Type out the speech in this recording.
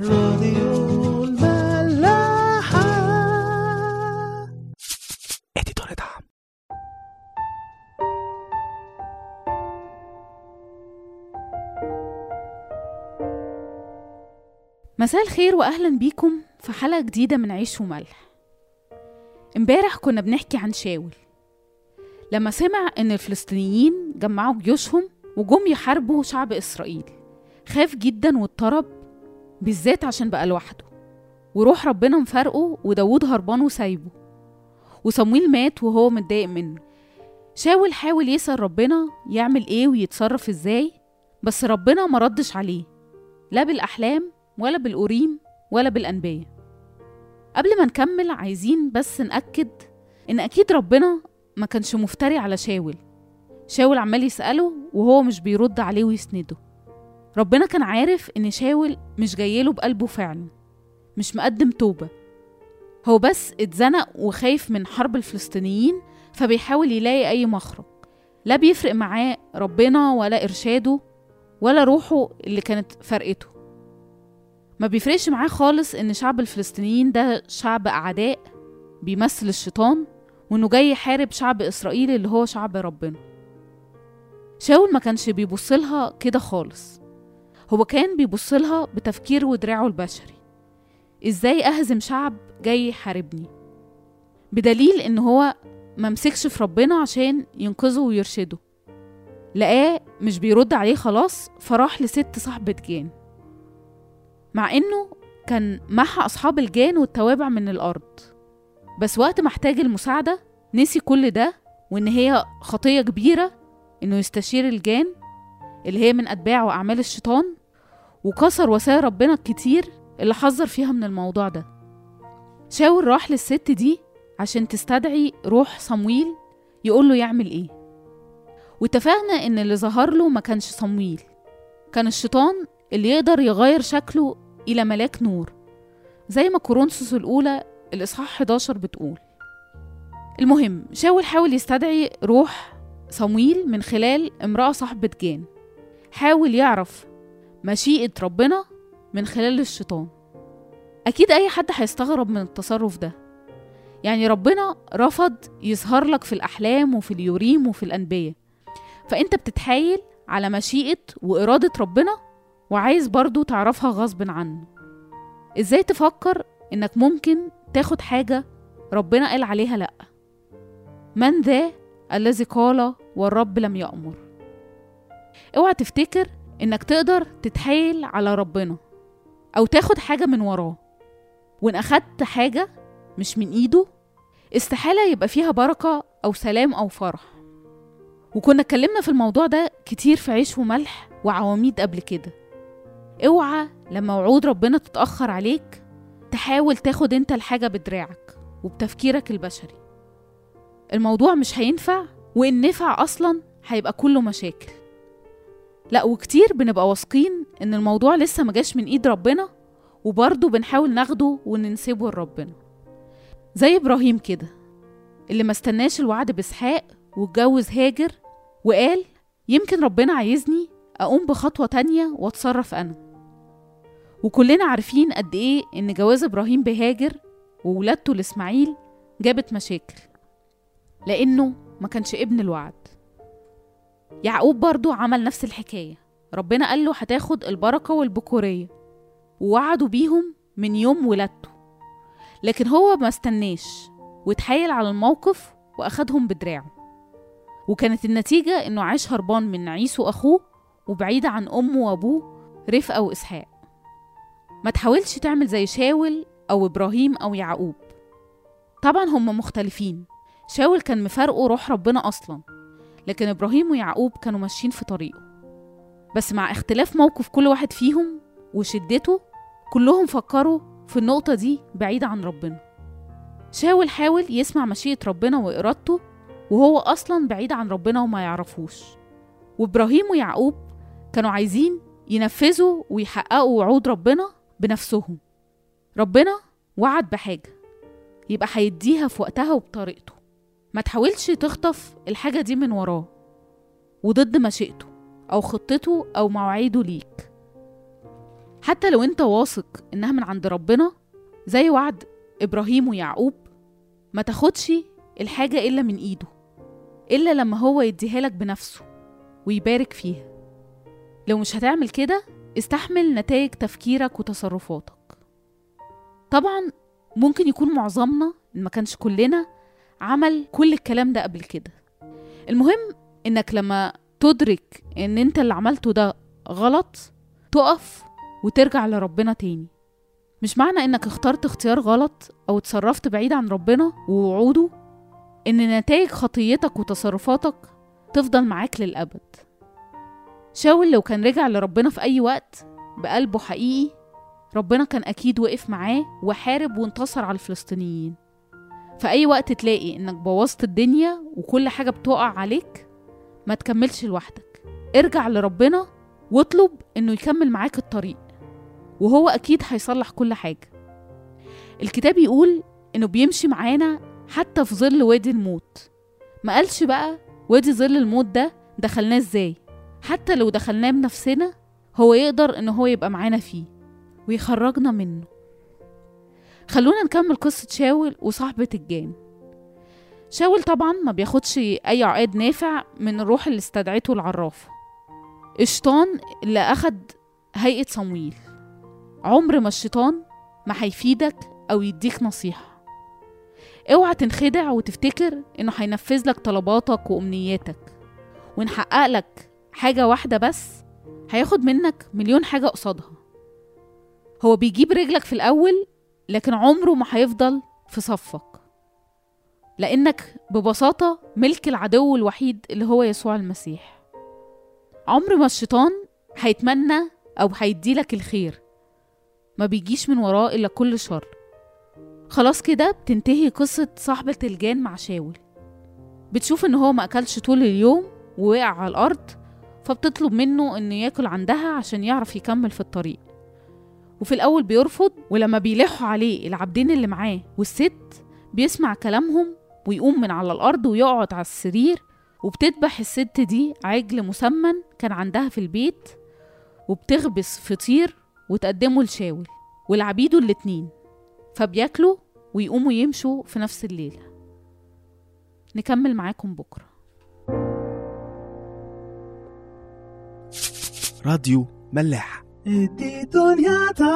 راديو الملاحة. اديتور دعم. مساء الخير واهلا بيكم في حلقة جديدة من عيش وملح. امبارح كنا بنحكي عن شاول. لما سمع إن الفلسطينيين جمعوا جيوشهم وجم يحاربوا شعب إسرائيل خاف جدا واضطرب بالذات عشان بقى لوحده. وروح ربنا مفارقه وداود هربان وسايبه. وصمويل مات وهو متضايق منه. شاول حاول يسأل ربنا يعمل إيه ويتصرف إزاي بس ربنا مردش عليه. لا بالأحلام ولا بالأوريم ولا بالأنبياء. قبل ما نكمل عايزين بس نأكد إن أكيد ربنا ما كانش مفتري على شاول. شاول عمال يسأله وهو مش بيرد عليه ويسنده. ربنا كان عارف إن شاول مش جايله بقلبه فعلا مش مقدم توبة. هو بس اتزنق وخايف من حرب الفلسطينيين فبيحاول يلاقي أي مخرج. لا بيفرق معاه ربنا ولا إرشاده ولا روحه اللي كانت فرقته. ما بيفرقش معاه خالص إن شعب الفلسطينيين ده شعب أعداء بيمثل الشيطان وإنه جاي يحارب شعب إسرائيل اللي هو شعب ربنا. شاول ما كانش بيبصلها كده خالص. هو كان بيبصلها بتفكيره ودراعه البشري. إزاي أهزم شعب جاي يحاربني؟ بدليل إن هو ما مسكش في ربنا عشان ينقذه ويرشده. لقاه مش بيرد عليه خلاص فراح لست صاحبة جان. مع إنه كان محى أصحاب الجان والتوابع من الأرض. بس وقت ما احتاج المساعدة نسي كل ده وإن هي خطية كبيرة إنه يستشير الجان اللي هي من أتباع وأعمال الشيطان. وكسر وصايا ربنا الكتير اللي حذر فيها من الموضوع ده. شاول راح للست دي عشان تستدعي روح صمويل يقول له يعمل إيه. واتفقنا إن اللي ظهر له ما كانش صمويل كان الشيطان اللي يقدر يغير شكله إلى ملاك نور زي ما كورنثوس الأولى الإصحاح 11 بتقول. المهم شاول حاول يستدعي روح صمويل من خلال امرأة صاحبة جان. حاول يعرف مشيئة ربنا من خلال الشيطان. أكيد أي حد هيستغرب من التصرف ده. يعني ربنا رفض يظهر لك في الأحلام وفي اليوريم وفي الأنبياء. فأنت بتتحايل على مشيئة وإرادة ربنا وعايز برضو تعرفها غصب عنه. إزاي تفكر إنك ممكن تاخد حاجة ربنا قال عليها لأ؟ من ذا الذي قال والرب لم يأمر. اوعى تفتكر إنك تقدر تتحايل على ربنا أو تاخد حاجة من وراه. وإن أخدت حاجة مش من إيده استحالة يبقى فيها بركة أو سلام أو فرح. وكنا اتكلمنا في الموضوع ده كتير في عيش وملح وعواميد قبل كده. أوعى لما وعود ربنا تتأخر عليك تحاول تاخد أنت الحاجة بدراعك وبتفكيرك البشري. الموضوع مش هينفع وإن نفع أصلا هيبقى كله مشاكل. لا وكتير بنبقى واثقين إن الموضوع لسه مجاش من إيد ربنا وبرضه بنحاول ناخده وننسبه لربنا. زي إبراهيم كده اللي ما استناش الوعد بإسحاق واتجوز هاجر وقال يمكن ربنا عايزني أقوم بخطوة تانية وأتصرف أنا. وكلنا عارفين قد إيه إن جواز إبراهيم بهاجر وولادته لإسماعيل جابت مشاكل لأنه ما كانش ابن الوعد. يعقوب برضو عمل نفس الحكاية. ربنا قال له هتاخد البركة والبكورية. ووعدوا بيهم من يوم ولادته. لكن هو ما استناش. واتحايل على الموقف وأخدهم بدراعه. وكانت النتيجة إنه عاش هربان من عيسو أخوه وبعيدة عن أمه وأبوه رفقة وإسحاق. ما تحاولش تعمل زي شاول أو إبراهيم أو يعقوب. طبعا هم مختلفين. شاول كان مفارقه روح ربنا أصلا. لكن إبراهيم ويعقوب كانوا ماشيين في طريقه. بس مع اختلاف موقف كل واحد فيهم وشدته كلهم فكروا في النقطة دي بعيدة عن ربنا. شاول حاول يسمع مشيئة ربنا وإرادته وهو أصلا بعيد عن ربنا وما يعرفوش. وإبراهيم ويعقوب كانوا عايزين ينفذوا ويحققوا وعود ربنا بنفسهم. ربنا وعد بحاجة يبقى هيديها في وقتها وبطريقته. ما تحاولش تخطف الحاجة دي من وراه وضد مشيئته أو خطته أو مواعيده ليك. حتى لو أنت واثق إنها من عند ربنا زي وعد إبراهيم ويعقوب ما تاخدش الحاجة إلا من إيده إلا لما هو يديها لك بنفسه ويبارك فيها. لو مش هتعمل كده استحمل نتائج تفكيرك وتصرفاتك. طبعا ممكن يكون معظمنا ما كانش كلنا عمل كل الكلام ده قبل كده. المهم إنك لما تدرك إن أنت اللي عملته ده غلط تقف وترجع لربنا تاني. مش معنى إنك اخترت اختيار غلط أو اتصرفت بعيد عن ربنا ووعوده إن نتائج خطيتك وتصرفاتك تفضل معاك للأبد. شاول لو كان رجع لربنا في أي وقت بقلبه حقيقي ربنا كان أكيد وقف معاه وحارب وانتصر على الفلسطينيين. في أي وقت تلاقي إنك بوظت الدنيا وكل حاجة بتقع عليك ما تكملش لوحدك. ارجع لربنا واطلب إنه يكمل معاك الطريق وهو أكيد هيصلح كل حاجة. الكتاب يقول إنه بيمشي معانا حتى في ظل وادي الموت. ما قالش بقى وادي ظل الموت ده دخلناه إزاي؟ حتى لو دخلناه بنفسنا هو يقدر إن هو يبقى معانا فيه ويخرجنا منه. خلونا نكمل قصة شاول وصاحبة الجان. شاول طبعا ما بياخدش أي عقاد نافع من الروح اللي استدعته العرافة الشيطان اللي أخد هيئة صمويل. عمر ما الشيطان ما هيفيدك أو يديك نصيحة. أوعى تنخدع وتفتكر إنه هينفذ لك طلباتك وأمنياتك. وان حقق لك حاجة واحدة بس هياخد منك مليون حاجة قصادها. هو بيجيب رجلك في الأول لكن عمره ما هيفضل في صفك. لأنك ببساطة ملك العدو الوحيد اللي هو يسوع المسيح. عمر ما الشيطان هيتمنى أو هيديلك الخير. ما بيجيش من وراه إلا كل شر. خلاص كده بتنتهي قصة صاحبة الجان مع شاول. بتشوف إن هو ما أكلش طول اليوم ووقع على الأرض فبتطلب منه إنه ياكل عندها عشان يعرف يكمل في الطريق. وفي الأول بيرفض ولما بيلحوا عليه العبدين اللي معاه والست بيسمع كلامهم ويقوم من على الأرض ويقعد على السرير. وبتذبح الست دي عجل مسمن كان عندها في البيت وبتخبز فطير وتقدمه لشاول والعبيده الاتنين. فبياكلوا ويقوموا يمشوا في نفس الليلة نكمل معاكم بكرة. راديو ملاح. e titoliata.